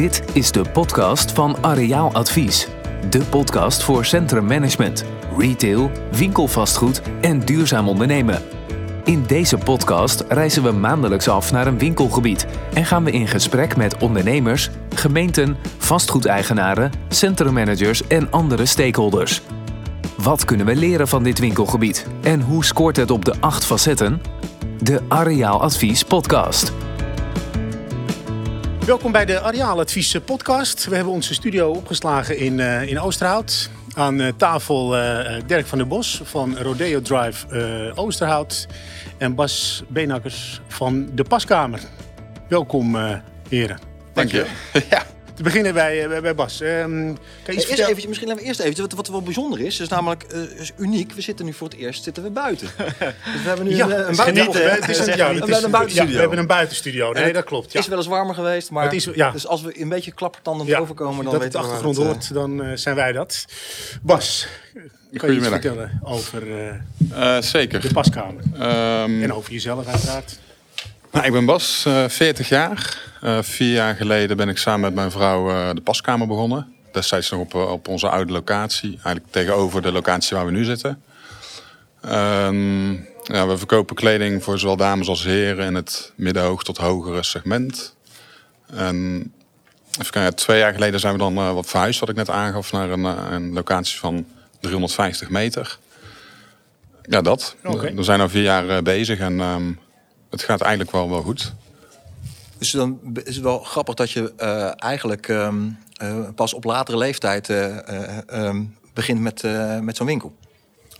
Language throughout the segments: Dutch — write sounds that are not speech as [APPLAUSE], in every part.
Dit is de podcast van Areaal Advies. De podcast voor centrummanagement, retail, winkelvastgoed en duurzaam ondernemen. In deze podcast reizen we maandelijks af naar een winkelgebied en gaan we in gesprek met ondernemers, gemeenten, vastgoedeigenaren, centrummanagers en andere stakeholders. Wat kunnen we leren van dit winkelgebied en hoe scoort het op de acht facetten? De Areaal Advies podcast. Welkom bij de Areaaladvies podcast. We hebben onze studio opgeslagen in, uh, in Oosterhout. Aan uh, tafel uh, Dirk van der Bos van Rodeo Drive Oosterhout. En Bas Beenakkers van de Paskamer. Welkom heren. Dank je. [LAUGHS] ja. Te beginnen bij, bij Bas. Um, kan je eerst even, misschien laten we eerst even, wat, wat wel bijzonder is, is namelijk uh, is uniek. We zitten nu voor het eerst zitten we buiten. [LAUGHS] dus we hebben nu ja, een, een, het buiten, het is een, ja, een buitenstudio. Ja, we hebben een buitenstudio. Nee, dat klopt. Het is wel eens warmer geweest, maar is, dus als we een beetje klappertandend ja, overkomen, dan dat weten het we achtergrond het, hoort, dan uh, zijn wij dat. Bas, kan je iets vertellen over uh, zeker. de paskamer? Um, en over jezelf uiteraard. Nou, ik ben Bas, uh, 40 jaar. Uh, vier jaar geleden ben ik samen met mijn vrouw uh, de paskamer begonnen. Destijds nog op, op onze oude locatie. Eigenlijk tegenover de locatie waar we nu zitten. Um, ja, we verkopen kleding voor zowel dames als heren in het middenhoog tot hogere segment. En even kijken, twee jaar geleden zijn we dan uh, wat verhuisd, wat ik net aangaf, naar een, een locatie van 350 meter. Ja, dat. Okay. We zijn al vier jaar bezig en um, het gaat eigenlijk wel, wel goed. Dus dan is het wel grappig dat je uh, eigenlijk um, uh, pas op latere leeftijd uh, um, begint met, met zo'n winkel.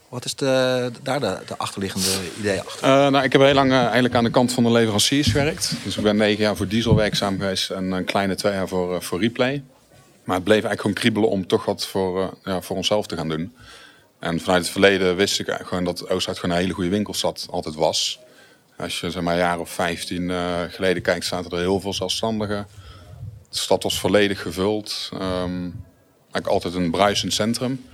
Wat is de, daar de, de achterliggende idee achter? nou, ik heb heel lang eigenlijk aan de kant van de leveranciers gewerkt. Dus ik ben negen jaar voor Diesel werkzaam geweest en een kleine twee jaar voor, voor Replay. Maar het bleef eigenlijk gewoon kriebelen om toch wat voor, ja, voor onszelf te gaan doen. En vanuit het verleden wist ik gewoon dat Oosterhout gewoon een hele goede winkelstad altijd was. Als je zeg maar, een jaar of 15 uh, geleden kijkt, zaten er heel veel zelfstandigen. De stad was volledig gevuld. Um, eigenlijk altijd een bruisend centrum.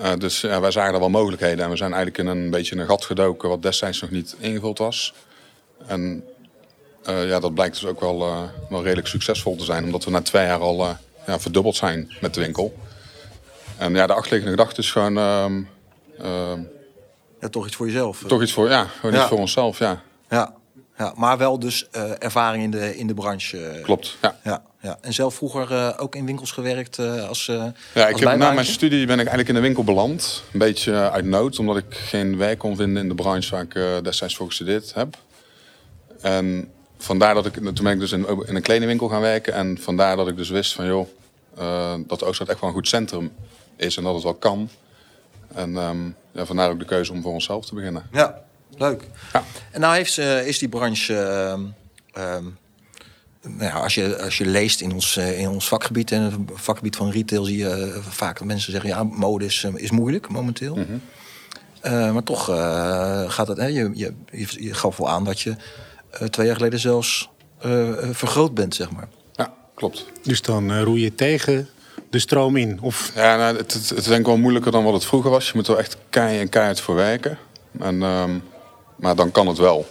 Uh, dus ja, wij zagen er wel mogelijkheden. En we zijn eigenlijk in een beetje een gat gedoken wat destijds nog niet ingevuld was. En uh, ja, dat blijkt dus ook wel, wel redelijk succesvol te zijn. Omdat we na twee jaar al ja, verdubbeld zijn met de winkel. En ja, de achterliggende gedachte is gewoon... Ja, toch iets voor jezelf. Toch iets voor, ja, gewoon ja. iets voor onszelf, ja. Ja, ja maar wel dus uh, ervaring in de, in de branche. Klopt, ja. ja, ja. En zelf vroeger uh, ook in winkels gewerkt uh, als Ja, ik als heb, na mijn studie ben ik eigenlijk in de winkel beland. Een beetje uit nood, omdat ik geen werk kon vinden in de branche waar ik destijds voor gestudeerd heb. En vandaar dat ik, toen ben ik dus in, in een kledingwinkel gaan werken. En vandaar dat ik dus wist van, joh, dat Oosterhout echt wel een goed centrum is en dat het wel kan. En um, ja, vandaar ook de keuze om voor onszelf te beginnen. Ja, leuk. Ja. En nou heeft, uh, is die branche... Uh, um, nou ja, als, je, als je leest in ons, uh, in ons vakgebied... en het vakgebied van retail zie je uh, vaak dat mensen zeggen... ja, mode is, is moeilijk momenteel. Mhm. Mm -hmm. maar toch gaat het... Hè, je, je, je gaf wel aan dat je twee jaar geleden zelfs vergroot bent, zeg maar. Ja, klopt. Dus dan roei je tegen de stroom in? Of... Ja, nou, het, het, het is denk ik wel moeilijker dan wat het vroeger was. Je moet er echt keihard en keihard voor werken. En, um, maar dan kan het wel.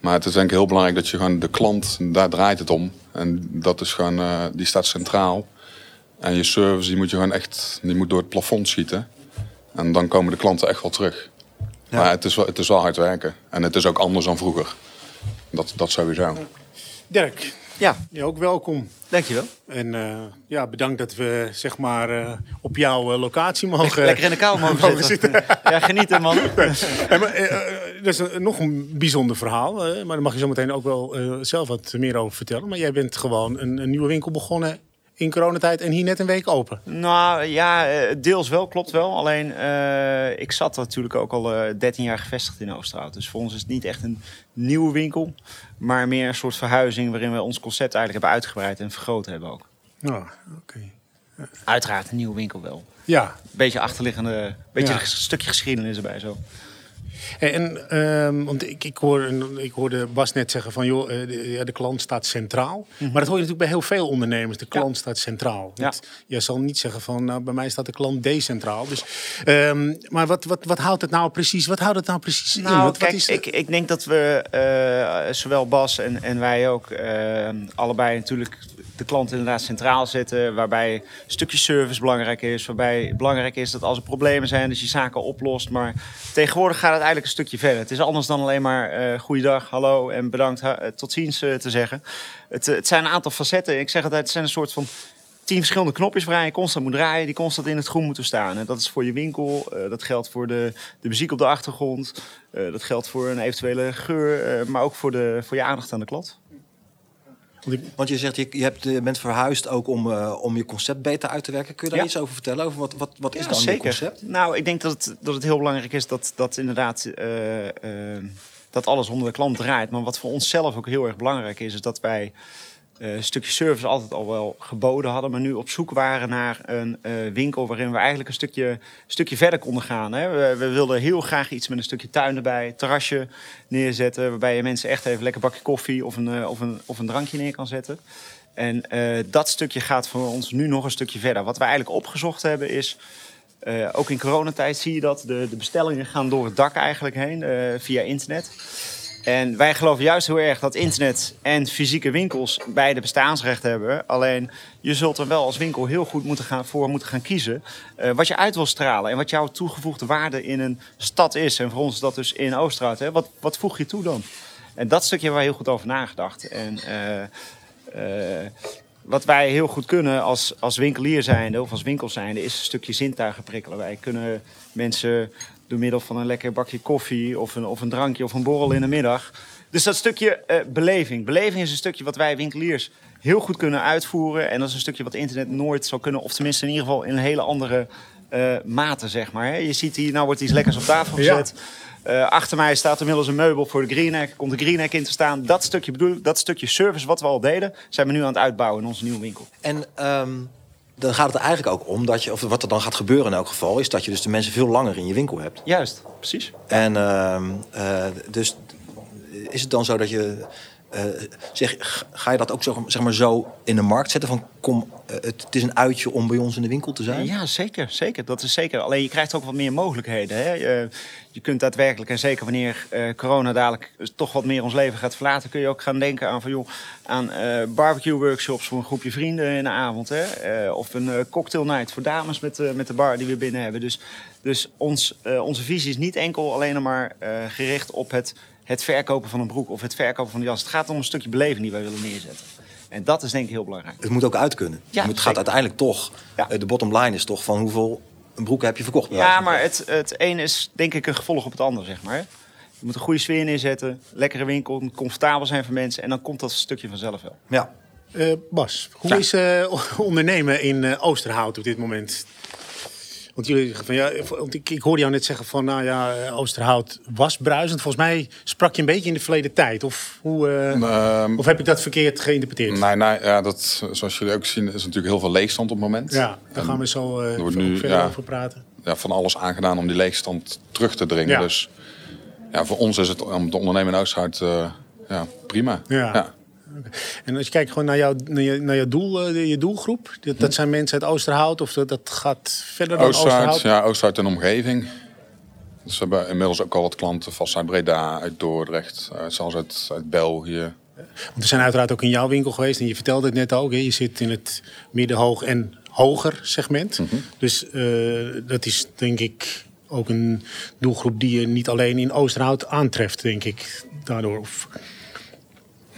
Maar het is denk ik heel belangrijk dat je gewoon de klant, daar draait het om. En dat is gewoon, uh, die staat centraal. En je service, die moet je gewoon echt, die moet door het plafond schieten. En dan komen de klanten echt wel terug. Ja. Maar het is, wel, het is wel hard werken. En het is ook anders dan vroeger. Dat, dat sowieso. Dirk, ja. ja, ook welkom. Dankjewel. En uh, ja, bedankt dat we zeg maar uh, op jouw uh, locatie mogen Lekker in de kou mogen, [LAUGHS] mogen zitten. zitten. [LAUGHS] ja, genieten man. [LAUGHS] ja, maar, dat is nog een bijzonder verhaal. maar daar mag je zo meteen ook wel zelf wat meer over vertellen. Maar jij bent gewoon een, een nieuwe winkel begonnen in coronatijd en hier net een week open. Nou ja, deels wel, klopt wel. Alleen uh, ik zat natuurlijk ook al uh, 13 jaar gevestigd in Oosterhout. Dus voor ons is het niet echt een nieuwe winkel. Maar meer een soort verhuizing waarin we ons concept eigenlijk hebben uitgebreid en vergroot hebben ook. Ja, oké. Okay. Uiteraard een nieuwe winkel wel. Ja. Beetje achterliggende, beetje Ja. een stukje geschiedenis erbij zo. En, ehm, want ik, ik, hoor, ik hoorde Bas net zeggen van joh, eh, de, de klant staat centraal. Maar dat hoor je natuurlijk bij heel veel ondernemers. De klant staat centraal. Ja. Je zal niet zeggen van nou, bij mij staat de klant decentraal. Dus, ehm, maar wat, wat, wat houdt het nou precies? Wat houdt het nou precies in? Nou, Wat, kijk, wat is de- ik, ik denk dat we, eh, zowel Bas en, en wij ook, eh, allebei natuurlijk de klant inderdaad centraal zetten. Waarbij een stukje service belangrijk is. Waarbij belangrijk is dat als er problemen zijn, dat je zaken oplost. Maar tegenwoordig gaat het eigenlijk een stukje verder. Het is anders dan alleen maar eh goeiedag, hallo en bedankt, eh, tot ziens eh, te zeggen. Het, het zijn een aantal facetten. Ik zeg altijd, het zijn een soort van tien verschillende knopjes waar je constant moet draaien, die constant in het groen moeten staan. En dat is voor je winkel, dat geldt voor de, de muziek op de achtergrond, dat geldt voor een eventuele geur, maar ook voor, de, voor je aandacht aan de klant. Want ik- Want je zegt, je, je hebt, je bent verhuisd ook om, eh, om je concept beter uit te werken. Kun je daar Ja. iets over vertellen? Over wat, wat, wat is dan je concept? Nou, ik denk dat het, dat het heel belangrijk is dat, dat inderdaad eh, eh, dat alles onder de klant draait. Maar wat voor ons zelf ook heel erg belangrijk is, is dat wij eh, een stukje service altijd al wel geboden hadden, maar nu op zoek waren naar een eh, winkel waarin we eigenlijk een stukje, stukje verder konden gaan. Hè. We, wilden heel graag iets met een stukje tuin erbij, terrasje neerzetten, waarbij je mensen echt even lekker bakje koffie of een, eh, of een, of een drankje neer kan zetten. En eh, dat stukje gaat voor ons nu nog een stukje verder. Wat we eigenlijk opgezocht hebben is, eh, ook in coronatijd zie je dat, de, de bestellingen gaan door het dak eigenlijk heen, eh, via internet. En wij geloven juist heel erg dat internet en fysieke winkels beide bestaansrecht hebben. Alleen je zult er wel als winkel heel goed moeten gaan, voor moeten gaan kiezen eh, wat je uit wil stralen en wat jouw toegevoegde waarde in een stad is. En voor ons is dat dus in Oosterhout. Hè? Wat, wat voeg je toe dan? En dat stukje hebben wij heel goed over nagedacht. En eh, eh, wat wij heel goed kunnen als, als winkelier zijnde of als winkel zijnde, is een stukje zintuigen prikkelen. Wij kunnen mensen door middel van een lekker bakje koffie of een, of een drankje of een borrel in de middag. Dus dat stukje eh, beleving. Beleving is een stukje wat wij winkeliers heel goed kunnen uitvoeren. En dat is een stukje wat internet nooit zou kunnen. Of tenminste in ieder geval in een hele andere eh, mate, zeg maar. Hè. Je ziet hier, nou wordt iets lekkers op tafel Ja. gezet. Eh, achter mij staat inmiddels een meubel voor de greenhack. Komt de greenhack in te staan. Dat stukje bedoel ik, dat stukje service wat we al deden, zijn we nu aan het uitbouwen in onze nieuwe winkel. En ehm, dan gaat het er eigenlijk ook om dat je, of wat er dan gaat gebeuren in elk geval, is dat je dus de mensen veel langer in je winkel hebt. Juist, precies. En ehm, eh, dus is het dan zo dat je. eh, zeg, ga je dat ook zo, zeg maar, zo in de markt zetten? Van kom, het, het is een uitje om bij ons in de winkel te zijn? Ja, zeker, zeker. Dat is zeker. Alleen je krijgt ook wat meer mogelijkheden. Hè? Je, je kunt daadwerkelijk, en zeker wanneer eh, corona dadelijk toch wat meer ons leven gaat verlaten, kun je ook gaan denken aan, van, joh, aan eh, barbecue workshops voor een groepje vrienden in de avond. Hè? Eh, of een eh, cocktail night voor dames met, eh, met de bar die we binnen hebben. Dus, dus ons, eh, onze visie is niet enkel alleen maar eh, gericht op het, het verkopen van een broek of het verkopen van een jas. Het gaat om een stukje beleving die wij willen neerzetten. En dat is denk ik heel belangrijk. Het moet ook uit kunnen. Ja, het gaat zeker. uiteindelijk toch. Ja. eh, de bottom line is toch van hoeveel broeken heb je verkocht? Ja, maar het, het een is denk ik een gevolg op het ander, zeg maar. Je moet een goede sfeer neerzetten, lekkere winkel, comfortabel zijn voor mensen. En dan komt dat stukje vanzelf wel. Ja. eh, Bas, hoe Ja. is eh, [LAUGHS] ondernemen in eh, Oosterhout op dit moment? Want jullie zeggen van ja, want ik, ik hoorde jou net zeggen van nou ja, eh, Oosterhout was bruisend. Volgens mij sprak je een beetje in de verleden tijd. Of, hoe, eh, Ehm, of heb ik dat verkeerd geïnterpreteerd? nee, nee, ja, dat, zoals jullie ook zien, is natuurlijk heel veel leegstand op het moment. Ja, daar gaan we zo ook nu, verder ja. over praten. ja, van alles aangedaan om die leegstand terug te dringen. Ja. Dus ja, voor ons is het om te ondernemen in Oosterhout ja, prima. Ja. En als je kijkt gewoon naar, jouw naar, je, naar je, doel, eh, je doelgroep, dat, dat zijn mensen uit Oosterhout of dat, dat gaat verder dan Oosterhout, Oosterhout? ja, Oosterhout en omgeving. Dus we hebben inmiddels ook al wat klanten vast uit Breda, uit Dordrecht, zelfs uit, uit België. Want we zijn uiteraard ook in jouw winkel geweest en je vertelde het net ook. Hè, je zit in het midden, hoog en hoger segment. Mhm. Dus eh, dat is denk ik ook een doelgroep die je niet alleen in Oosterhout aantreft, denk ik. Daardoor. Of,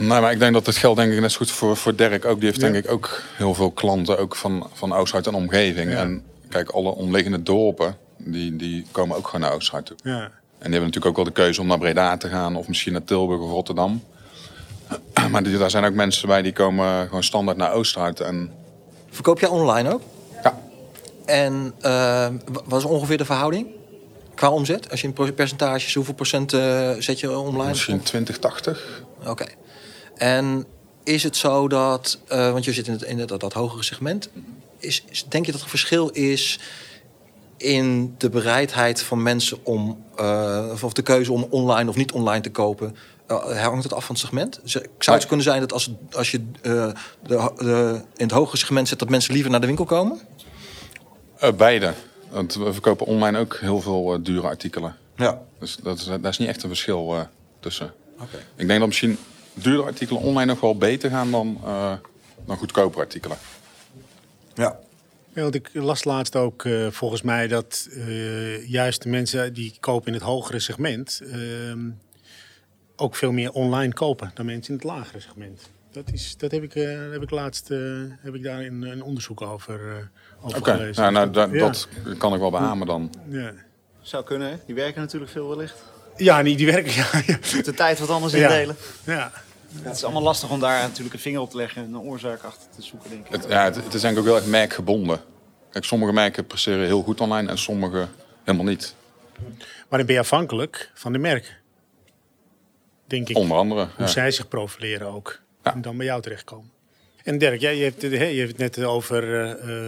Nee, maar ik denk dat het geldt denk ik net zo goed voor, voor Dirk ook. Die heeft Ja. denk ik ook heel veel klanten, ook van, van Oosterhout en omgeving. Ja. En kijk, alle omliggende dorpen, die, die komen ook gewoon naar Oosterhout toe. ja. En die hebben natuurlijk ook wel de keuze om naar Breda te gaan of misschien naar Tilburg of Rotterdam. [CLEARS THROAT] Maar die, daar zijn ook mensen bij die komen gewoon standaard naar Oosterhout. En Verkoop jij online ook? ja, En wa- wat is ongeveer de verhouding? Qua omzet? Als je in percentages, hoeveel procent eh, zet je online? misschien 2080. Oké. En is het zo dat, eh, want je zit in, het, in dat, dat hogere segment, is, is- denk je dat er verschil is in de bereidheid van mensen om, uh, of de keuze om online of niet online te kopen, uh, hangt het af van het segment? Zou het kunnen zijn dat als, als je de, de, in het hogere segment zit, dat mensen liever naar de winkel komen? beide. Want we verkopen online ook heel veel dure artikelen. Ja. Dus dat is, daar is niet echt een verschil tussen. Okay. Ik denk dat misschien dure artikelen online nog wel beter gaan dan, dan goedkope artikelen. Ja. Ja, want ik las laatst ook uh, volgens mij dat uh, juist de mensen die kopen in het hogere segment uh, ook veel meer online kopen dan mensen in het lagere segment. Dat, is, dat heb, ik, uh, heb ik laatst heb ik daar een, een onderzoek over, over okay. gelezen. Nou, nou, ja. dat kan ik wel beamen dan. Ja. Zou kunnen, hè? Die werken natuurlijk veel wellicht. Ja, die, die werken. Ja, ja. De tijd wat anders indelen. Ja. Het is allemaal lastig om daar natuurlijk een vinger op te leggen en een oorzaak achter te zoeken, denk ik. Het, ja, het, het is eigenlijk ook heel erg merkgebonden. Kijk, sommige merken presteren heel goed online en sommige helemaal niet. Maar dan ben je afhankelijk van de merken. Denk ik. Onder andere. Hoe ja. zij zich profileren ook. Ja. En dan bij jou terechtkomen. En Dirk, jij, je, hebt, je hebt het net over uh,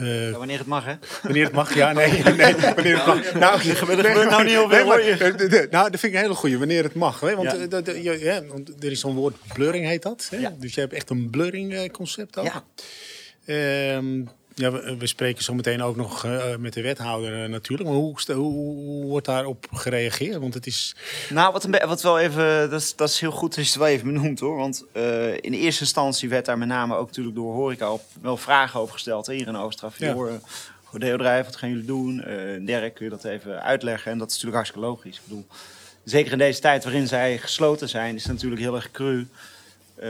Uh, ja, wanneer het mag, hè? Wanneer het mag, ja. Nee, [LAUGHS] nee wanneer het mag. Nou, je gebeurt nee, nou niet heel veel, nee, maar, Nou, dat vind ik een hele goeie. Wanneer het mag. Hè? Want, ja. ja, want er is zo'n woord blurring heet dat. Hè? Ja. Dus je hebt echt een blurring concept ook. Ja. Um, ja, we, we, spreken zo meteen ook nog uh, met de wethouder uh, natuurlijk. Maar hoe, hoe, hoe, wordt daarop gereageerd? Want het is... Nou, wat, een wat wel even... Dat is, dat is heel goed dat je het wel even benoemt hoor. Want uh, in eerste instantie werd daar met name ook natuurlijk door horeca op, wel vragen over gesteld. Hier in Oostraf. Ja. Godeodrijf, wat gaan jullie doen? Dirk, kun je dat even uitleggen? En dat is natuurlijk hartstikke logisch. Ik bedoel, zeker in deze tijd waarin zij gesloten zijn, is het natuurlijk heel erg cru. Uh,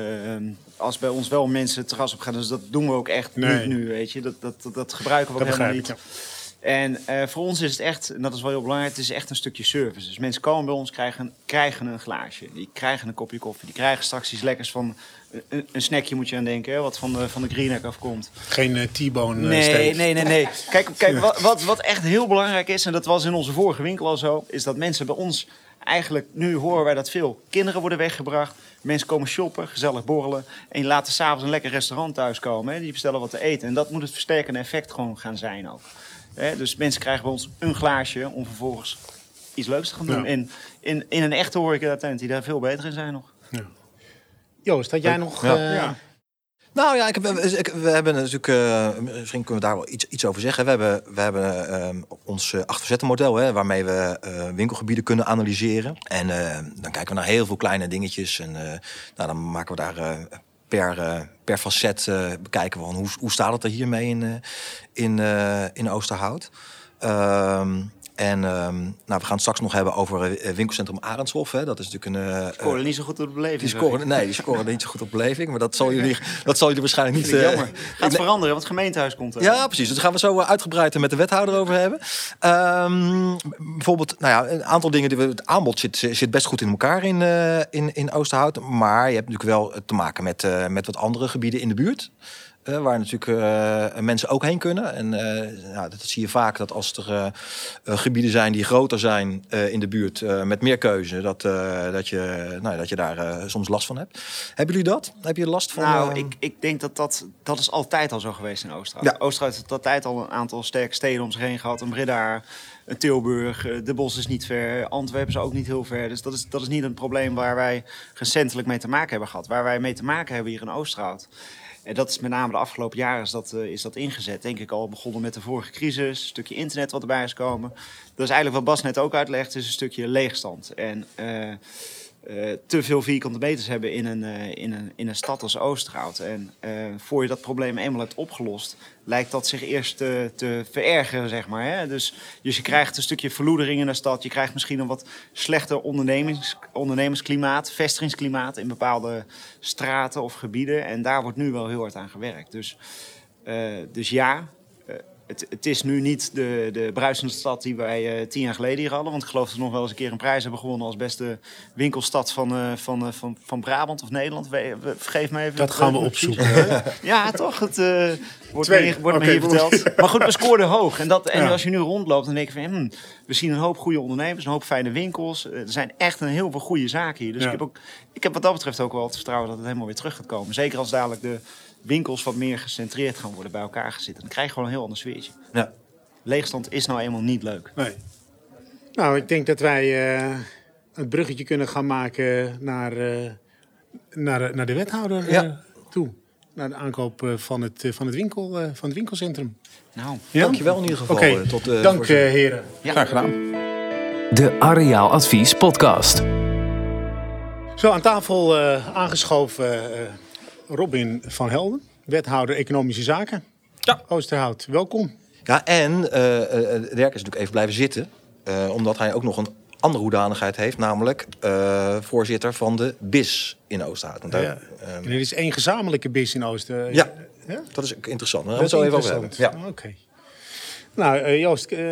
als bij ons wel mensen het terras op gaan, dus dat doen we ook echt nee. niet nu, weet je. Dat, dat, dat, dat gebruiken we ook helemaal niet. Ik, ja. En uh, voor ons is het echt, en dat is wel heel belangrijk, het is echt een stukje service. Dus mensen komen bij ons, krijgen, krijgen een glaasje, die krijgen een kopje koffie, die krijgen straks iets lekkers van een, een snackje moet je aan denken, hè, wat van de, van de Greenhack afkomt. Geen uh, T-bone nee, steak. nee, nee, nee. [LAUGHS] Kijk, kijk wat, wat, wat echt heel belangrijk is, en dat was in onze vorige winkel al zo, is dat mensen bij ons eigenlijk, nu horen wij dat veel kinderen worden weggebracht. Mensen komen shoppen, gezellig borrelen. En je laat er s'avonds een lekker restaurant thuiskomen. Hè? Die bestellen wat te eten. En dat moet het versterkende effect gewoon gaan zijn ook. Hè? Dus mensen krijgen bij ons een glaasje om vervolgens iets leuks te gaan doen. Ja. In, in, in een echte horeca-tent die daar veel beter in zijn nog. Ja. Joost, had jij nog... Ja. Uh, ja. Nou ja, ik heb, ik, we hebben natuurlijk, uh, misschien kunnen we daar wel iets, iets over zeggen. We hebben, we hebben uh, ons achterzettenmodel, hè, waarmee we uh, winkelgebieden kunnen analyseren. En dan kijken we naar heel veel kleine dingetjes. En nou, dan maken we daar per, per facet bekijken we van hoe, hoe staat het er hiermee in, in, in Oosterhout. Ehm, en um, nou, we gaan het straks nog hebben over uh, winkelcentrum Arendshof. Hè. Dat is natuurlijk een. Uh, scoren niet zo goed op de beleving. Die scoren, nee, die scoren niet zo goed op beleving. Maar dat zal jullie, dat zal jullie waarschijnlijk niet. Uh, jammer. Gaat het veranderen, want het gemeentehuis komt er. Ja, precies. Dus daar gaan we zo uitgebreid met de wethouder over hebben. Um, bijvoorbeeld, nou ja, een aantal dingen. Die we, het aanbod zit, zit best goed in elkaar in, in, in Oosterhout. Maar je hebt natuurlijk wel te maken met, met wat andere gebieden in de buurt. Uh, waar natuurlijk uh, mensen ook heen kunnen. En uh, ja, dat zie je vaak dat als er gebieden zijn die groter zijn in de buurt met meer keuze, dat, dat, je, nou, dat je daar soms last van hebt. Hebben jullie dat? Heb je last van? Nou, ik, ik denk dat, dat dat is altijd al zo geweest in Oosterhout. Ja. Heeft altijd al een aantal sterke steden om zich heen gehad. Een Breda, een Tilburg, de Bos is niet ver, Antwerpen is ook niet heel ver. Dus dat is, dat is niet een probleem waar wij recentelijk mee te maken hebben gehad. Waar wij mee te maken hebben hier in Oosterhout. En dat is met name de afgelopen jaren is dat, uh, is dat ingezet. Denk ik al begonnen met de vorige crisis. Een stukje internet wat erbij is komen. Dat is eigenlijk wat Bas net ook uitlegt. is een stukje leegstand. En uh, uh, te veel vierkante meters hebben in een, in een, in een stad als Oosterhout. En voor je dat probleem eenmaal hebt opgelost... lijkt dat zich eerst te, verergeren, zeg maar. Hè? Dus, dus je krijgt een stukje verloedering in de stad. Je krijgt misschien een wat slechter ondernemings, ondernemersklimaat... vestigingsklimaat in bepaalde straten of gebieden. En daar wordt nu wel heel hard aan gewerkt. Dus, uh, dus ja, uh, het, het, is nu niet de, de bruisende stad die wij uh, tien jaar geleden hier hadden. Want ik geloof dat we nog wel eens een keer een prijs hebben gewonnen als beste winkelstad van, van, van, van Brabant of Nederland. We, we, vergeef me even. Dat gaan we opzoeken. [LAUGHS] ja, toch? Het wordt me, wordt okay, me hier verteld. Maar goed, we scoorden hoog. En, dat, en ja. als je nu rondloopt, dan denk je van... Hmm, we zien een hoop goede ondernemers, een hoop fijne winkels. Er zijn echt een heel veel goede zaken hier. Dus ja. ik, heb ook, ik heb wat dat betreft ook wel het vertrouwen dat het helemaal weer terug gaat komen. Zeker als dadelijk de winkels wat meer gecentreerd gaan worden, bij elkaar gezet. Dan krijg je gewoon een heel ander sfeertje. Ja. Leegstand is nou eenmaal niet leuk. Nee. Nou, ik denk dat wij eh, het bruggetje kunnen gaan maken naar, eh, naar, naar de wethouder eh, toe. Naar de aankoop eh, van, het, eh, van, het winkel, eh, van het winkelcentrum. Nou, Ja? Dankjewel in ieder geval. Oké, eh, tot, eh, dank eh, heren. ja. Graag gedaan. De Areaaladvies Podcast. Zo, aan tafel eh, aangeschoven eh, Robin van Helden, wethouder Economische Zaken. Ja. Oosterhout, welkom. Ja, en eh eh, Dirk is natuurlijk even blijven zitten. eh, omdat hij ook nog een andere hoedanigheid heeft. Namelijk eh, voorzitter van de BIS in Oosterhout. Want daar, Ja. eh, En er is één gezamenlijke bis in Oosten. Ja. ja? dat is ook interessant. Dat is zo even over hebben. interessant. Ja. Oké. Nou, eh, Joost, eh,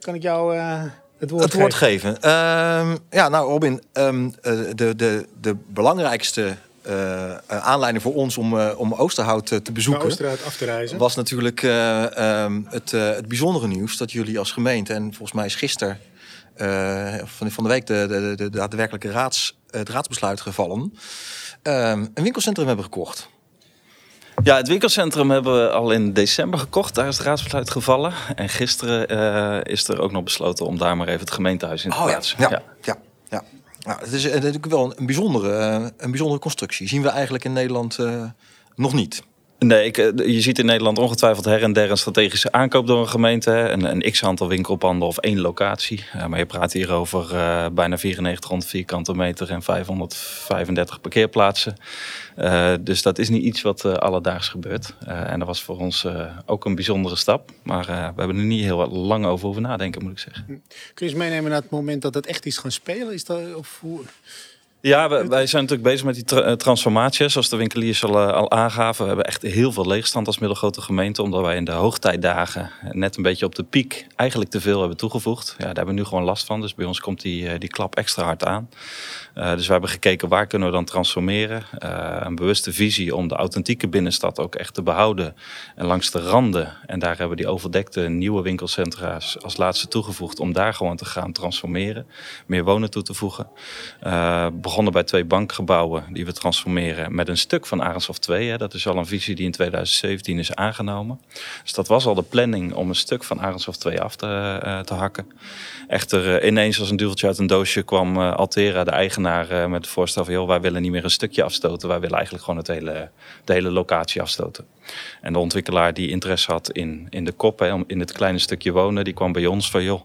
kan ik jou eh, het woord Het woord geven? geven. Ehm, ja, nou Robin, ehm, eh, de, de, de belangrijkste aanleiding voor ons om, eh, om Oosterhout eh, te bezoeken... Oosterhout af te reizen. was natuurlijk eh, ehm, het, eh, het bijzondere nieuws dat jullie als gemeente... en volgens mij is gisteren eh, van, van de week de, de, de, de daadwerkelijke raads, het raadsbesluit gevallen... ehm, een winkelcentrum hebben gekocht. Ja, het winkelcentrum hebben we al in december gekocht. Daar is het raadsbesluit gevallen. En gisteren eh, is er ook nog besloten om daar maar even het gemeentehuis in te plaatsen. Oh ja, ja, ja. Nou, het is natuurlijk wel een bijzondere, eh, een bijzondere constructie. Zien we eigenlijk in Nederland eh, nog niet. Nee, ik, eh, je ziet in Nederland ongetwijfeld her en der een strategische aankoop door een gemeente. Een, een x-aantal winkelpanden of één locatie. Maar je praat hier over eh, bijna 9400 vierkante meter en 535 parkeerplaatsen. Eh, dus dat is niet iets wat alledaags gebeurt. En dat was voor ons ook een bijzondere stap. Maar we hebben er niet heel lang over hoeven nadenken, moet ik zeggen. Kun je eens meenemen naar het moment dat het echt is gaan spelen? Is dat, of? Ja, wij zijn natuurlijk bezig met die tra- eh, transformatie. hè, Zoals de winkeliers al, eh, al aangaven. We hebben echt heel veel leegstand als middelgrote gemeente. Omdat wij in de hoogtijdagen net een beetje op de piek eigenlijk te veel hebben toegevoegd. Ja, daar hebben we nu gewoon last van. Dus bij ons komt die, eh, die klap extra hard aan. Eh, dus we hebben gekeken waar kunnen we dan transformeren. Eh, een bewuste visie om de authentieke binnenstad ook echt te behouden. En langs de randen. En daar hebben we die overdekte nieuwe winkelcentra's als laatste toegevoegd. Om daar gewoon te gaan transformeren. Meer wonen toe te voegen. Eh, begonnen bij twee bankgebouwen die we transformeren met een stuk van Arendshof 2. Hè. Dat is al een visie die in 2017 is aangenomen. Dus dat was al de planning om een stuk van Arendshof 2 af te, te hakken. Echter, ineens als een duveltje uit een doosje kwam Altera, de eigenaar, eh, met het voorstel van... joh, wij willen niet meer een stukje afstoten. Wij willen eigenlijk gewoon het hele, de hele locatie afstoten. En de ontwikkelaar die interesse had in, in de kop, hè, in het kleine stukje wonen... die kwam bij ons van, joh,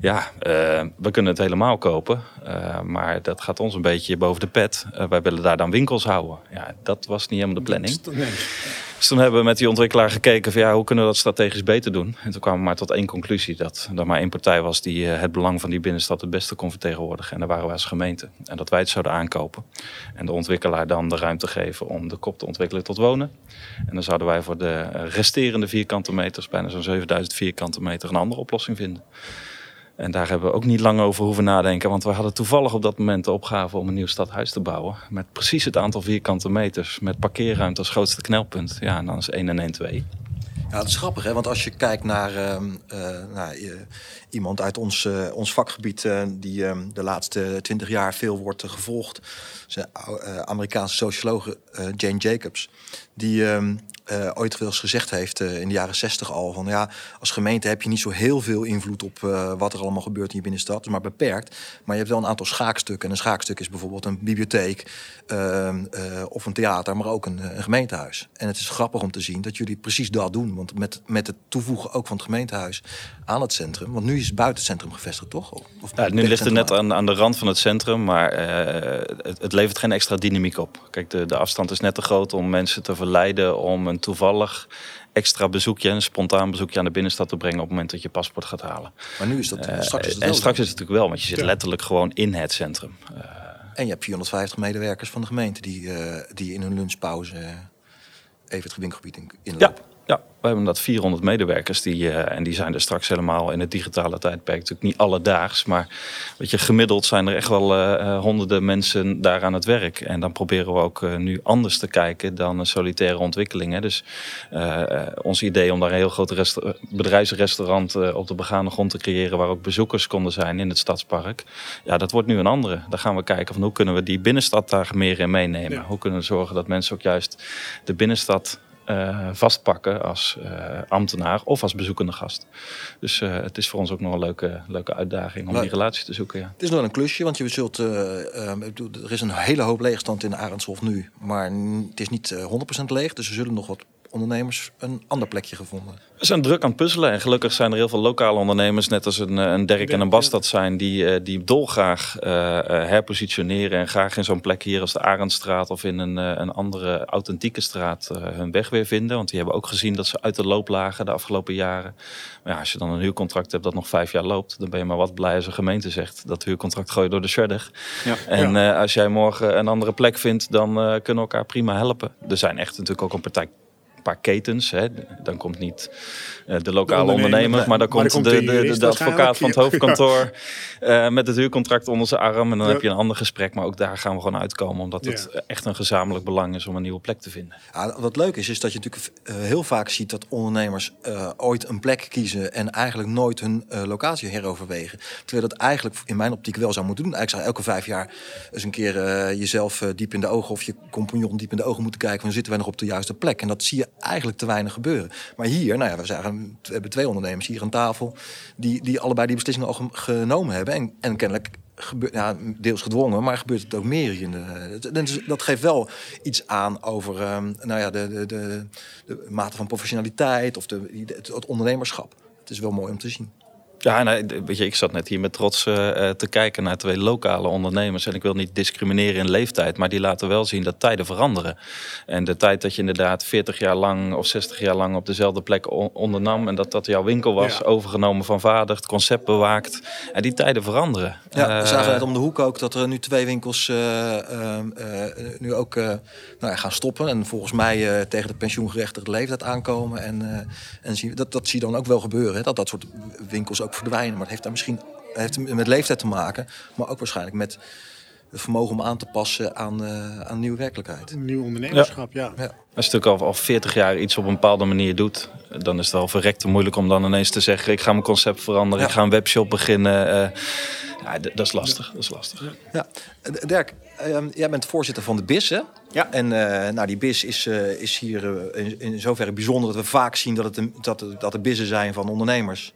ja, eh, we kunnen het helemaal kopen. eh, maar dat gaat ons een beetje boven de pet. Eh, wij willen daar dan winkels houden. Ja, dat was niet helemaal de planning. Nee. Dus toen hebben we met die ontwikkelaar gekeken van ja, hoe kunnen we dat strategisch beter doen. En toen kwamen we maar tot één conclusie. Dat er maar één partij was die het belang van die binnenstad het beste kon vertegenwoordigen. En daar waren wij als gemeente. En dat wij het zouden aankopen. En de ontwikkelaar dan de ruimte geven om de kop te ontwikkelen tot wonen. En dan zouden wij voor de resterende vierkante meters, bijna zo'n 7000 vierkante meter, een andere oplossing vinden. En daar hebben we ook niet lang over hoeven nadenken. Want we hadden toevallig op dat moment de opgave om een nieuw stadhuis te bouwen. Met precies het aantal vierkante meters. Met parkeerruimte als grootste knelpunt. Ja, en dan is 1 en 1 2. Ja, dat is grappig, hè? want als je kijkt naar ehm, eh, eh, iemand uit ons, eh, ons vakgebied... die ehm, de laatste twintig jaar veel wordt gevolgd... Amerikaanse sociologe Jane Jacobs... die eh, ooit wel gezegd heeft eh, in de jaren zestig al... van ja, als gemeente heb je niet zo heel veel invloed op eh, wat er allemaal gebeurt in je binnenstad... maar beperkt, maar je hebt wel een aantal schaakstukken. En een schaakstuk is bijvoorbeeld een bibliotheek ehm, eh, of een theater... maar ook een, eh, een gemeentehuis. En het is grappig om te zien dat jullie precies dat doen... Want met, met het toevoegen ook van het gemeentehuis aan het centrum. Want nu is het buiten het centrum gevestigd, toch? Of, of Ja, nu ligt het net aan, aan de rand van het centrum, maar eh, het, het levert geen extra dynamiek op. Kijk, de, de afstand is net te groot om mensen te verleiden om een toevallig extra bezoekje, een spontaan bezoekje aan de binnenstad te brengen op het moment dat je paspoort gaat halen. Maar nu is dat straks. Is het en wel straks is het natuurlijk wel, want je zit Ja. letterlijk gewoon in het centrum. En je hebt 450 medewerkers van de gemeente die, eh, die in hun lunchpauze eh, even het winkelgebied in, inlopen. Ja, we hebben dat 400 medewerkers die, eh, en die zijn er straks helemaal in het digitale tijdperk. Natuurlijk niet alledaags, maar weet je, gemiddeld zijn er echt wel eh, eh, honderden mensen daar aan het werk. En dan proberen we ook nu anders te kijken dan een solitaire ontwikkeling. Hè. Dus ons idee om daar een heel groot resta- bedrijfsrestaurant op de begane grond te creëren waar ook bezoekers konden zijn in het stadspark. Ja, dat wordt nu een andere. Dan gaan we kijken van hoe kunnen we die binnenstad daar meer in meenemen. Ja. Hoe kunnen we zorgen dat mensen ook juist de binnenstad eh, vastpakken als eh, ambtenaar of als bezoekende gast. Dus eh, het is voor ons ook nog een leuke, leuke uitdaging om die relatie te zoeken. Ja. Het is nog wel een klusje, want je zult, er is een hele hoop leegstand in Arendshof nu. Maar het is niet eh, 100% leeg, dus er zullen nog wat ondernemers een ander plekje gevonden. We zijn druk aan het puzzelen en gelukkig zijn er heel veel lokale ondernemers, net als een, eh, een Dirk en een Bas dat zijn, die, eh, die dolgraag eh, eh, herpositioneren en graag in zo'n plek hier als de Arendstraat of in een, eh, een andere authentieke straat hun weg weer vinden. Want die hebben ook gezien dat ze uit de loop lagen de afgelopen jaren. Maar ja, als je dan een huurcontract hebt dat nog vijf jaar loopt, dan ben je maar wat blij als een gemeente zegt dat huurcontract gooi je door de shredder. Ja. En eh, als jij morgen een andere plek vindt, dan eh, kunnen we elkaar prima helpen. Er zijn echt natuurlijk ook een partij paar ketens. Hè. Dan komt niet eh, de lokale ondernemer, ondernemer, maar dan Maar komt, dan de, komt de de, de, jurist de advocaat van het hoofdkantoor eh, met het huurcontract onder zijn arm. En dan Ja. heb je een ander gesprek. Maar ook daar gaan we gewoon uitkomen, omdat het Ja. echt een gezamenlijk belang is om een nieuwe plek te vinden. Ja, wat leuk is, is dat je natuurlijk eh, heel vaak ziet dat ondernemers eh, ooit een plek kiezen en eigenlijk nooit hun eh, locatie heroverwegen. Terwijl dat eigenlijk in mijn optiek wel zou moeten doen. Eigenlijk zou elke vijf jaar eens een keer jezelf diep in de ogen of je compagnon diep in de ogen moeten kijken van zitten wij nog op de juiste plek. En dat zie je eigenlijk te weinig gebeuren. Maar hier, nou ja, we, we hebben twee ondernemers hier aan tafel die, die allebei die beslissingen al ge- genomen hebben. En, en kennelijk gebeurt, ja, deels gedwongen, maar gebeurt het ook meer in de. Dat, geeft wel iets aan over ehm, nou ja, de, de, de, mate van professionaliteit of de, het ondernemerschap. Het is wel mooi om te zien. Ja, d- weet je, ik zat net hier met trots eh, eh, te kijken naar twee lokale ondernemers. En ik wil niet discrimineren in leeftijd, maar die laten wel zien dat tijden veranderen. En de tijd dat je inderdaad 40 jaar lang of 60 jaar lang op dezelfde plek on- ondernam. En dat dat jouw winkel was, Ja. overgenomen van vader, het concept bewaakt. En die tijden veranderen. Ja, we Eh, zagen net om de hoek ook dat er nu twee winkels eh, ehm, eh, nu ook nou ja, gaan stoppen. En volgens mij tegen de pensioengerechtigde leeftijd aankomen. En, en zie, dat, dat zie je dan ook wel gebeuren. Hè, dat dat soort winkels ook verdwijnen. Maar het heeft daar misschien heeft met leeftijd te maken. Maar ook waarschijnlijk met het vermogen om aan te passen aan, eh, aan nieuwe werkelijkheid. Een nieuw ondernemerschap, ja. Ja. Als je natuurlijk al, al 40 jaar iets op een bepaalde manier doet, dan is het wel verrekte moeilijk om dan ineens te zeggen: ik ga mijn concept veranderen, Ja. ik ga een webshop beginnen. eh. ja, dat is lastig. Dat is lastig. Ja, Eh, Dirk, ehm, jij bent voorzitter van de BIS, hè? Ja. En eh, nou, die BIS is, eh, is hier in, in zoverre bijzonder dat we vaak zien dat, het een, dat, dat er bissen zijn van ondernemers.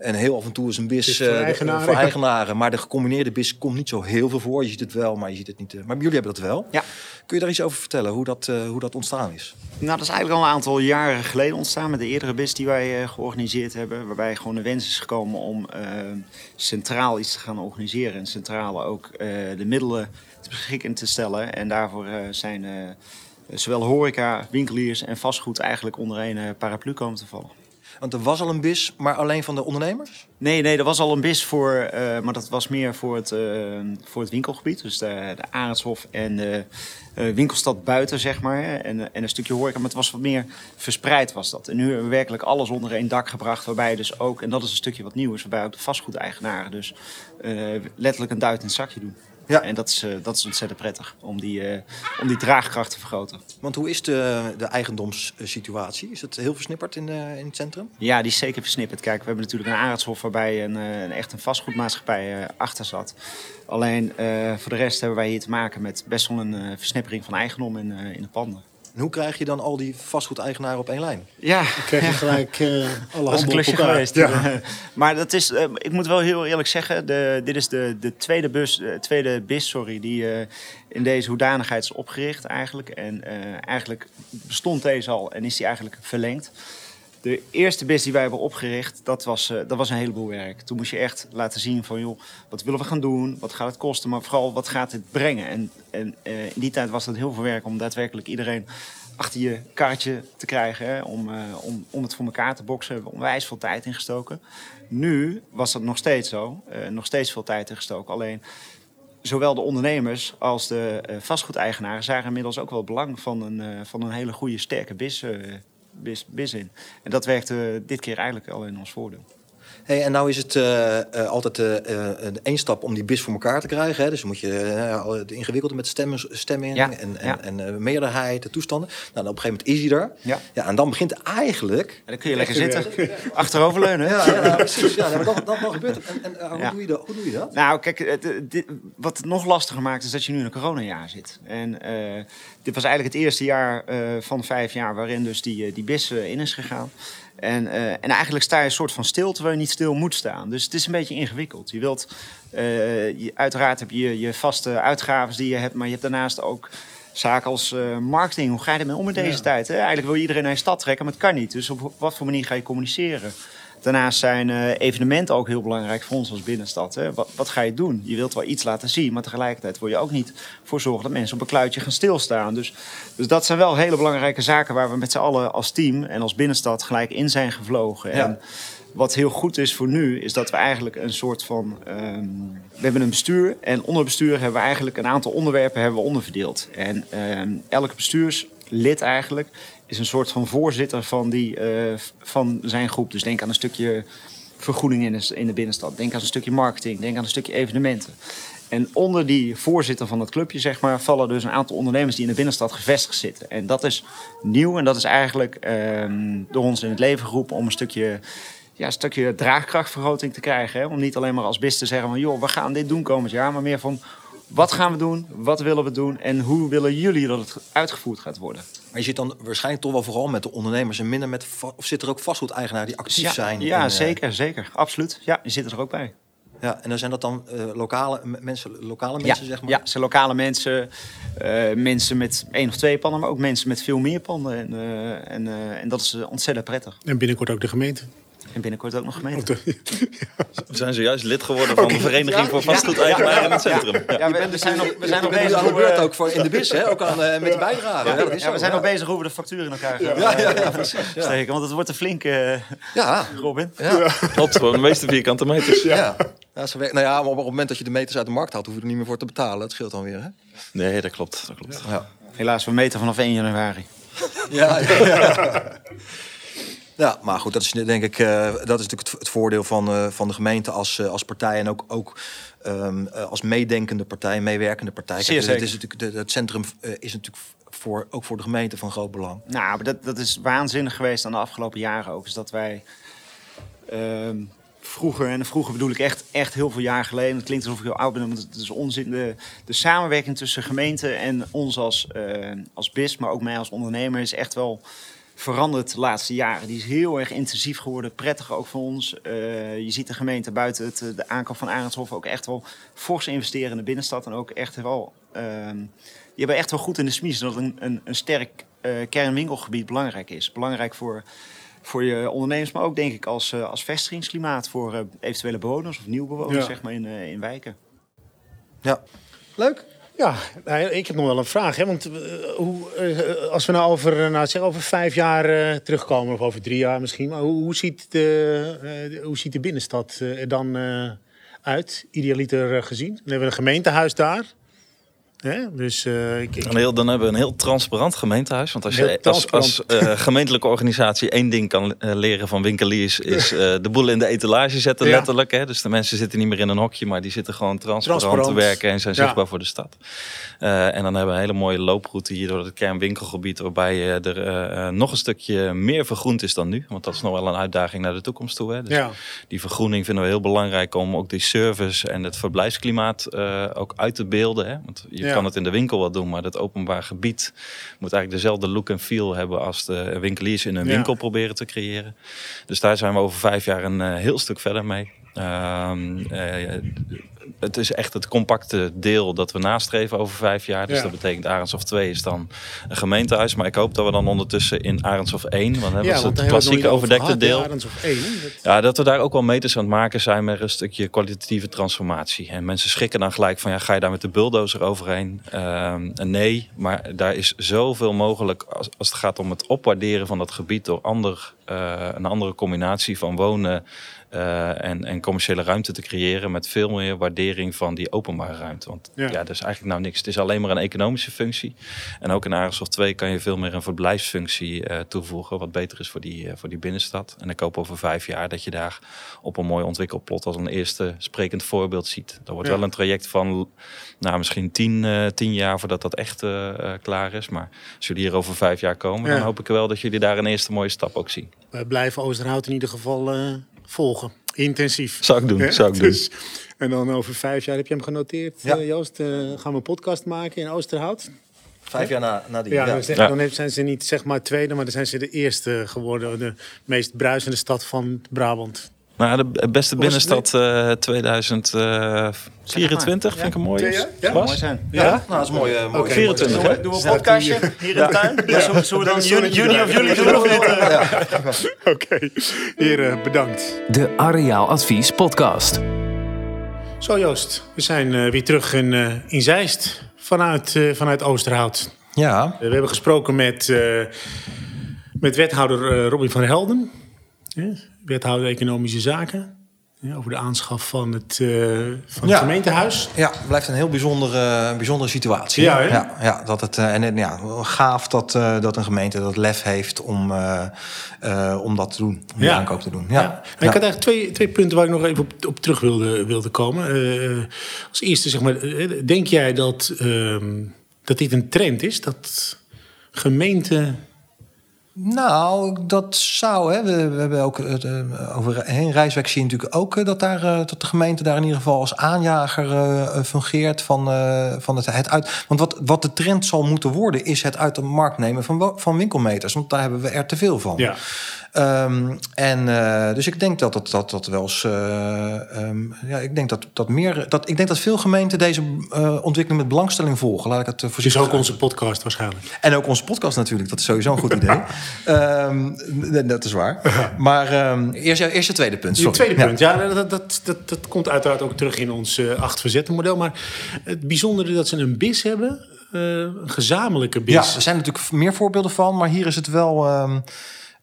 En heel af en toe is een BIS is voor eh, eigenaren, voor eigenaren. Maar de gecombineerde BIS komt niet zo heel veel voor. Je ziet het wel, maar je ziet het niet. eh, maar jullie hebben dat wel. Ja. Kun je daar iets over vertellen, hoe dat, eh, hoe dat ontstaan is? Nou, dat is eigenlijk al een aantal jaren geleden ontstaan met de eerdere BIS die wij eh, georganiseerd hebben. Waarbij gewoon de wens is gekomen om centraal iets te gaan organiseren. En centraal ook eh, de middelen te beschikken te stellen. En daarvoor eh, zijn eh, zowel horeca, winkeliers en vastgoed eigenlijk onder één eh, paraplu komen te vallen. Want er was al een BIS, maar alleen van de ondernemers? Nee, nee, er was al een BIS voor, eh, maar dat was meer voor het, eh, voor het winkelgebied. Dus de, de Arendshof en de eh, winkelstad buiten, zeg maar. En, en een stukje horeca, maar het was wat meer verspreid was dat. En nu hebben we werkelijk alles onder één dak gebracht. Waarbij dus ook, en dat is een stukje wat nieuw is, waarbij ook de vastgoedeigenaren dus letterlijk een duit in het zakje doen. Ja. En dat is, eh, dat is ontzettend prettig om die, eh, om die draagkracht te vergroten. Want hoe is de, de eigendomssituatie? Is het heel versnipperd in, eh, in het centrum? Ja, die is zeker versnipperd. Kijk, we hebben natuurlijk een Arendshof waarbij een, een echt een vastgoedmaatschappij achter zat. Alleen voor de rest hebben wij hier te maken met best wel een versnippering van eigendom in, in de panden. En hoe krijg je dan al die vastgoedeigenaren op één lijn? Ja, Krijg je gelijk eh [LAUGHS] alle handen op elkaar. geweest. Ja. maar dat is, eh, ik moet wel heel eerlijk zeggen, de, dit is de, de tweede, bus, de tweede BIS sorry, die eh, in deze hoedanigheid is opgericht eigenlijk. En eh, eigenlijk bestond deze al en is die eigenlijk verlengd. De eerste BIS die wij hebben opgericht, dat was, eh, dat was een heleboel werk. Toen moest je echt laten zien van, joh, wat willen we gaan doen? Wat gaat het kosten? Maar vooral, wat gaat het brengen? En, en eh, in die tijd was het heel veel werk om daadwerkelijk iedereen achter je kaartje te krijgen. Om, eh, om, om het voor elkaar te boksen. We hebben onwijs veel tijd ingestoken. Nu was dat nog steeds zo. Nog steeds veel tijd ingestoken. Alleen zowel de ondernemers als de vastgoedeigenaren zagen inmiddels ook wel belang van een, van een hele goede, sterke bis, bis, in. En dat werkte dit keer eigenlijk al in ons voordeel. Hey, en nou is het eh, eh, altijd eh, een één stap om die bis voor elkaar te krijgen. Hè? Dus dan moet je de ingewikkelde met stemmen, stemming Ja, en, en, ja. en meerderheid, de toestanden. Nou, dan op een gegeven moment is hij er. Ja. ja en dan begint eigenlijk... En dan kun je lekker zitten. Achteroverleunen. Ja, precies. Ja, maar dat, dat, dat gebeurt. En, en hoe, doe je dat, hoe doe je dat? Nou, kijk, het, het- dit- wat het nog lastiger maakt is dat je nu in een coronajaar zit. En dit was eigenlijk het eerste jaar van vijf jaar waarin dus die, die BIS in is gegaan. En, eh, en eigenlijk sta je een soort van stil terwijl je niet stil moet staan. Dus het is een beetje ingewikkeld. Je wilt, eh, je, uiteraard heb je je vaste uitgaven die je hebt, maar je hebt daarnaast ook zaken als eh, marketing. Hoe ga je ermee om in deze tijd? Hè? Eigenlijk wil je iedereen naar je stad trekken, maar het kan niet. Dus op wat voor manier ga je communiceren? Daarnaast zijn eh, evenementen ook heel belangrijk voor ons als binnenstad. Hè? Wat, wat ga je doen? Je wilt wel iets laten zien, maar tegelijkertijd wil je ook niet voor zorgen dat mensen op een kluitje gaan stilstaan. Dus, dus dat zijn wel hele belangrijke zaken waar we met z'n allen als team en als binnenstad gelijk in zijn gevlogen. Ja. En wat heel goed is voor nu, is dat we eigenlijk een soort van. ehm, we hebben een bestuur en onder bestuur hebben we eigenlijk een aantal onderwerpen hebben we onderverdeeld. En ehm, elke bestuurslid eigenlijk is een soort van voorzitter van, die, eh, van zijn groep. Dus denk aan een stukje vergoeding in de, in de binnenstad. Denk aan een stukje marketing. Denk aan een stukje evenementen. En onder die voorzitter van dat clubje, zeg maar, vallen dus een aantal ondernemers die in de binnenstad gevestigd zitten. En dat is nieuw en dat is eigenlijk ehm, door ons in het leven geroepen om een stukje, ja, stukje draagkrachtvergroting te krijgen. Hè? Om niet alleen maar als BIS te zeggen van, joh, we gaan dit doen komend jaar, maar meer van, wat gaan we doen, wat willen we doen en hoe willen jullie dat het uitgevoerd gaat worden. Maar je zit dan waarschijnlijk toch wel vooral met de ondernemers en minder met... Of zit er ook vastgoedeigenaren die actief ja, zijn? Ja, in, eh, zeker, zeker. Absoluut. Ja, je zit er ook bij. Ja, en dan zijn dat dan eh, lokale mensen, lokale mensen, zeg maar? Ja, zijn lokale mensen, eh, mensen met één of twee panden, maar ook mensen met veel meer panden. En, eh, en, eh, en dat is ontzettend prettig. En binnenkort ook de gemeente. En binnenkort ook nog gemeente. [LAUGHS] We zijn zojuist lid geworden van de Vereniging voor Vastgoedeigenaren in het centrum. Ja. Ja, we, we zijn nog, we zijn nog bent bezig aan de hoe beurt we, ook voor in de bis, hè? Ook aan, eh, met de bijdrage. Ja, dat is ja, zo, we zijn ja. nog bezig hoe we de factuur in elkaar gaan Ja, eh, ja, ja, precies. Ja, steken. Want het wordt een flinke, ja, eh, Robin. ja. Klopt, gewoon de meeste vierkante meters. ja. Ja, ze nou ja, maar op het moment dat je de meters uit de markt haalt, hoef je er niet meer voor te betalen. Dat scheelt dan weer, hè? Nee, dat klopt. Dat klopt. Ja. Helaas, we meten vanaf 1 januari. Ja, ja, [LAUGHS] ja. Maar goed, dat is denk ik, eh, dat is natuurlijk het, het voordeel van, eh, van de gemeente als, eh, als partij en ook, ook ehm, eh, als meedenkende partij, meewerkende partij. Zeer het, is natuurlijk, de- het centrum is natuurlijk voor, ook voor de gemeente van groot belang. Nou, maar dat, dat is waanzinnig geweest aan de afgelopen jaren ook. Is dat wij ehm, vroeger, en vroeger bedoel ik echt, echt heel veel jaar geleden. Het klinkt alsof ik heel oud ben, maar het is onzin. De, de samenwerking tussen gemeente en ons als, als BIS, maar ook mij als ondernemer, is echt wel veranderd de laatste jaren. Die is heel erg intensief geworden, prettig ook voor ons. Eh, je ziet de gemeente buiten het, eh, de aankoop van Arendshof ook echt wel fors investeren in de binnenstad. En ook echt wel, ehm, die hebben echt wel goed in de smies dat een, een, een sterk eh, kernwinkelgebied belangrijk is. Belangrijk voor, voor je ondernemers, maar ook denk ik als, als vestigingsklimaat voor eh, eventuele bewoners of nieuwe bewoners Ja. zeg maar, in, eh, in wijken. Ja, leuk. Ja, nou, ik heb nog wel een vraag. Hè? Want eh, hoe, eh, als we nou over, eh, nou, zeg over vijf jaar terugkomen, of over drie jaar misschien. Maar hoe, hoe, ziet, de, hoe ziet de binnenstad er dan uit, idealiter gezien? Dan hebben we een gemeentehuis daar. Hè? Dus eh, ik, ik- Een heel, dan hebben we een heel transparant gemeentehuis. Want als Heel je als, als eh, [LAUGHS] gemeentelijke organisatie één ding kan eh, leren van winkeliers, is de boel in de etalage zetten, Ja. letterlijk. Hè? Dus de mensen zitten niet meer in een hokje, maar die zitten gewoon transparant, Transparant. te werken en zijn Ja. zichtbaar voor de stad. En dan hebben we een hele mooie looproute hier door het kernwinkelgebied, waarbij er nog een stukje meer vergroend is dan nu. Want dat is nog wel een uitdaging naar de toekomst toe. Hè? Dus ja. die vergroening vinden we heel belangrijk om ook die service en het verblijfsklimaat ook uit te beelden. Hè? Want je Ja. kan het in de winkel wel doen, maar het openbaar gebied moet eigenlijk dezelfde look en feel hebben als de winkeliers in hun Ja. winkel proberen te creëren. Dus daar zijn we over vijf jaar een eh, heel stuk verder mee. Ehm, eh, het is echt het compacte deel dat we nastreven over vijf jaar. Dus Ja. dat betekent Arendshof 2 is dan een gemeentehuis. Maar ik hoop dat we dan ondertussen in Arendshof 1, want dat Ja, want het klassieke overdekte deel. Dat- Ja, dat we daar ook wel meters aan het maken zijn met een stukje kwalitatieve transformatie. En mensen schrikken dan gelijk van, ja, ga je daar met de bulldozer overheen? Ehm, nee, maar daar is zoveel mogelijk als, als het gaat om het opwaarderen van dat gebied door ander, eh, een andere combinatie van wonen eh, en, en commerciële ruimte te creëren met veel meer waardering van die openbare ruimte. Want Ja. ja, dat is eigenlijk nou niks. Het is alleen maar een economische functie. En ook in Aardensoft 2 kan je veel meer een verblijfsfunctie eh, toevoegen, wat beter is voor die, eh, voor die binnenstad. En ik hoop over vijf jaar dat je daar op een mooi ontwikkelplot als een eerste sprekend voorbeeld ziet. Dat wordt Ja. wel een traject van nou, misschien tien, tien jaar voordat dat echt klaar is. Maar als jullie hier over vijf jaar komen, Ja. dan hoop ik wel dat jullie daar een eerste mooie stap ook zien. Wij blijven Oosterhout in ieder geval volgen. Intensief. Zou ik doen, Hè? zou ik doen. Dus- en dan over vijf jaar heb je hem genoteerd, Ja. eh, Joost. eh, gaan we een podcast maken in Oosterhout? Vijf jaar na, na die. Ja, ja. dan, Ja. zijn ze niet zeg maar tweede, maar dan zijn ze de eerste geworden. De meest bruisende stad van Brabant. Nou, de beste binnenstad eh 2024 vind ik een mooie. Ja. Mooi zijn. Ja? Nou, dat is een mooie. mooie Oké. 24, hè? Doen we een podcastje hier in de tuin? Zullen, zullen we dan juni, juni of juli doen? Eh, Oké, heren, bedankt. De Areaaladvies podcast. Zo Joost, we zijn eh, weer terug in, eh, in Zeist vanuit, eh, vanuit Oosterhout. Ja, Eh, we hebben gesproken met, eh, met wethouder eh, Robin van Helden. Wethouder Economische Zaken. over de aanschaf van het, eh, van het Ja. gemeentehuis. ja, het blijft een heel bijzondere, bijzondere situatie. Ja, ja, ja, dat het, eh, en en ja, gaaf dat, eh, dat een gemeente dat lef heeft om, om dat te doen. Om die aankoop te doen. Ja. Ik had eigenlijk twee, twee punten waar ik nog even op, op terug wilde, wilde komen. Als eerste, zeg maar, denk jij dat, ehm, dat dit een trend is? Dat gemeenten. Nou, dat zou. Hè. We, hebben ook het, eh, over heen Rijswijk natuurlijk ook eh, dat, daar, eh, dat de gemeente daar in ieder geval als aanjager fungeert van, van het, het uit. Want wat, wat de trend zal moeten worden, is het uit de markt nemen van, van winkelmeters. Want daar hebben we er te veel van. Ja. Ehm, en eh, dus ik denk dat dat, dat, dat wel eens. ehm, ja, ik denk dat, dat meer. Dat, ik denk dat veel gemeenten deze eh, ontwikkeling met belangstelling volgen. Laat ik het uh, Dus ook onze podcast waarschijnlijk. en ook onze podcast natuurlijk, dat is sowieso een goed idee. [LAUGHS] Ehm, n- dat is waar. Maar eerst, eerst het tweede punt. Je Sorry. tweede Ja. punt, ja, dat, dat, dat, dat komt uiteraard ook terug in ons acht verzetten model. Maar het bijzondere dat ze een BIS hebben, een gezamenlijke BIS. Ja, er zijn natuurlijk meer voorbeelden van, maar hier is het wel.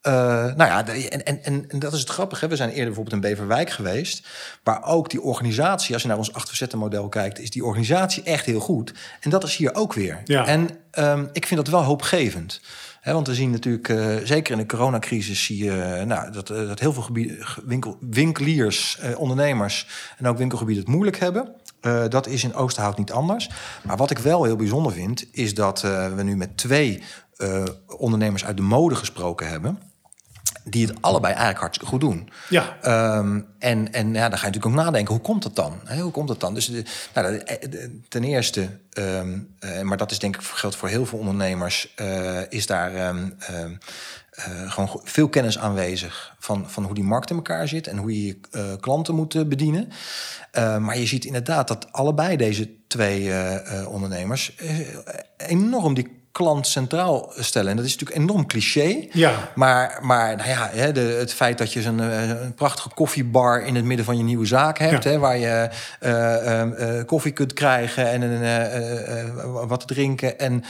Eh, nou ja, de- en, en, en, en dat is het grappige. We zijn eerder bijvoorbeeld in Beverwijk geweest. Waar ook die organisatie, als je naar ons acht verzetten model kijkt, is die organisatie echt heel goed. En dat is hier ook weer. Ja. En ehm, ik vind dat wel hoopgevend. Want we zien natuurlijk, eh, zeker in de coronacrisis, zie je nou, dat, eh, dat heel veel gebieden, winkel, winkeliers, ondernemers en ook winkelgebieden het moeilijk hebben. Dat is in Oosterhout niet anders. Maar wat ik wel heel bijzonder vind, is dat we nu met twee ondernemers uit de mode gesproken hebben. Die het allebei eigenlijk hartstikke goed doen. Ja. Ehm, en, en ja, dan ga je natuurlijk ook nadenken, hoe komt dat dan? Hoe komt dat dan? Dus de, nou, de- de- de- ten eerste, ehm, eh, maar dat is denk ik geldt voor heel veel ondernemers, eh, is daar ehm, eh, gewoon veel kennis aanwezig van, van hoe die markt in elkaar zit en hoe je je eh, klanten moet eh, bedienen. Eh, maar je ziet inderdaad dat allebei deze twee eh, eh, ondernemers eh, enorm die klant centraal stellen. En dat is natuurlijk enorm cliché. Ja. Maar, maar nou ja, hè, de, het feit dat je zo'n eh, een prachtige koffiebar in het midden van je nieuwe zaak hebt, Ja. hè, waar je eh, eh, koffie kunt krijgen en een, wat te drinken. En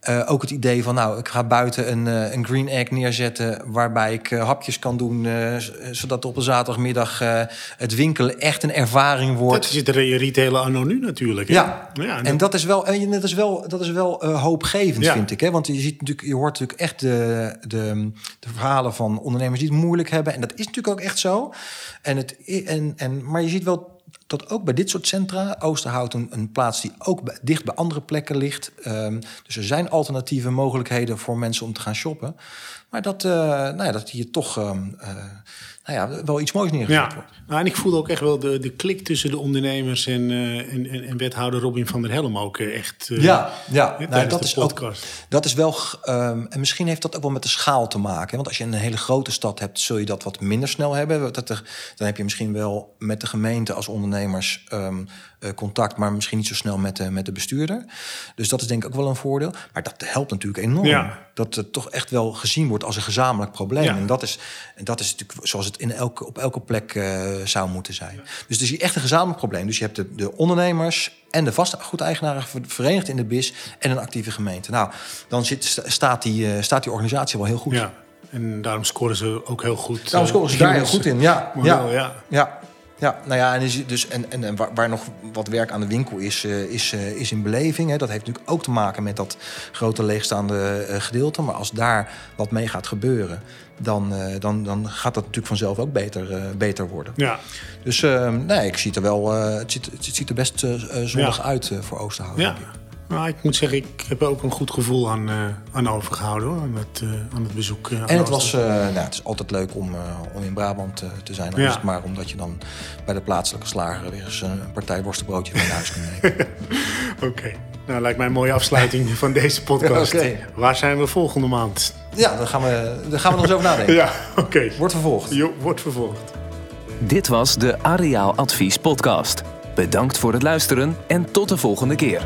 eh, ook het idee van, nou, ik ga buiten een, eh, een green egg neerzetten waarbij ik eh, hapjes kan doen, zodat op een zaterdagmiddag het winkelen echt een ervaring wordt. Dat is het re- retailen anno nu natuurlijk. hè? Ja, ja en dat is wel, en dat is wel, dat is wel hoopgevend, Ja. vind ik. Hè? Want je, ziet natuurlijk, je hoort natuurlijk echt de, de, de verhalen van ondernemers die het moeilijk hebben. En dat is natuurlijk ook echt zo. En het, en, en, maar je ziet wel dat ook bij dit soort centra, Oosterhout een, een plaats die ook bij- dicht bij andere plekken ligt. Ehm, dus er zijn alternatieve mogelijkheden voor mensen om te gaan shoppen. Maar dat, eh, nou ja, dat hier toch ehm, eh, nou ja, wel iets moois neergezet Ja, wordt. Nou, en ik voelde ook echt wel de, de klik tussen de ondernemers en, eh, en, en, en wethouder Robin van der Helm ook eh, echt. eh, Ja, ja. Nou, dat de is ook. Dat is wel, ehm, en misschien heeft dat ook wel met de schaal te maken. hè. Want als je een hele grote stad hebt, zul je dat wat minder snel hebben. Dat er, dan heb je misschien wel met de gemeente als ondernemers ehm, eh, contact, maar misschien niet zo snel met de, met de bestuurder. Dus dat is denk ik ook wel een voordeel. Maar dat helpt natuurlijk enorm. Ja. Dat het toch echt wel gezien wordt als een gezamenlijk probleem. Ja. En dat is, en dat is natuurlijk zoals het in elke, op elke plek zou moeten zijn. Dus het is echt een gezamenlijk probleem. Dus je hebt de, de ondernemers en de vastgoedeigenaren ver- verenigd in de BIS en een actieve gemeente. Nou, dan zit, sta- staat, die, eh, staat die organisatie wel heel goed. Ja. En daarom scoren ze ook heel goed. Daarom scoren ze daar heel goed in, ja. Model, ja. ja. Ja, ja, nou ja, en, dus, en, en, en waar, waar nog wat werk aan de winkel is, uh, is, uh, is in beleving. Hè. Dat heeft natuurlijk ook te maken met dat grote leegstaande uh, gedeelte. Maar als daar wat mee gaat gebeuren, dan, dan, dan gaat dat natuurlijk vanzelf ook beter, beter worden. Ja. Dus nee, ik zie het er wel, het, ziet, het ziet er best zonnig ja. uit voor Oosterhout. Ja. Nou, ik moet zeggen, ik heb ook een goed gevoel aan, uh, aan overgehouden hoor, aan, het, uh, aan het bezoek. Uh, en het, was, nou, het is altijd leuk om, om in Brabant te zijn. Ja. het maar omdat je dan bij de plaatselijke slager weer eens een partij worstenbroodje mee naar huis kunt nemen. [LAUGHS] Oké, okay. nou lijkt mij een mooie afsluiting van deze podcast. [LAUGHS] okay. Waar zijn we volgende maand? Ja, daar gaan we, daar gaan we nog eens over nadenken. [LAUGHS] ja, oké. Okay. Wordt vervolgd. Jo, wordt vervolgd. Dit was de Areaal Advies podcast. Bedankt voor het luisteren en tot de volgende keer.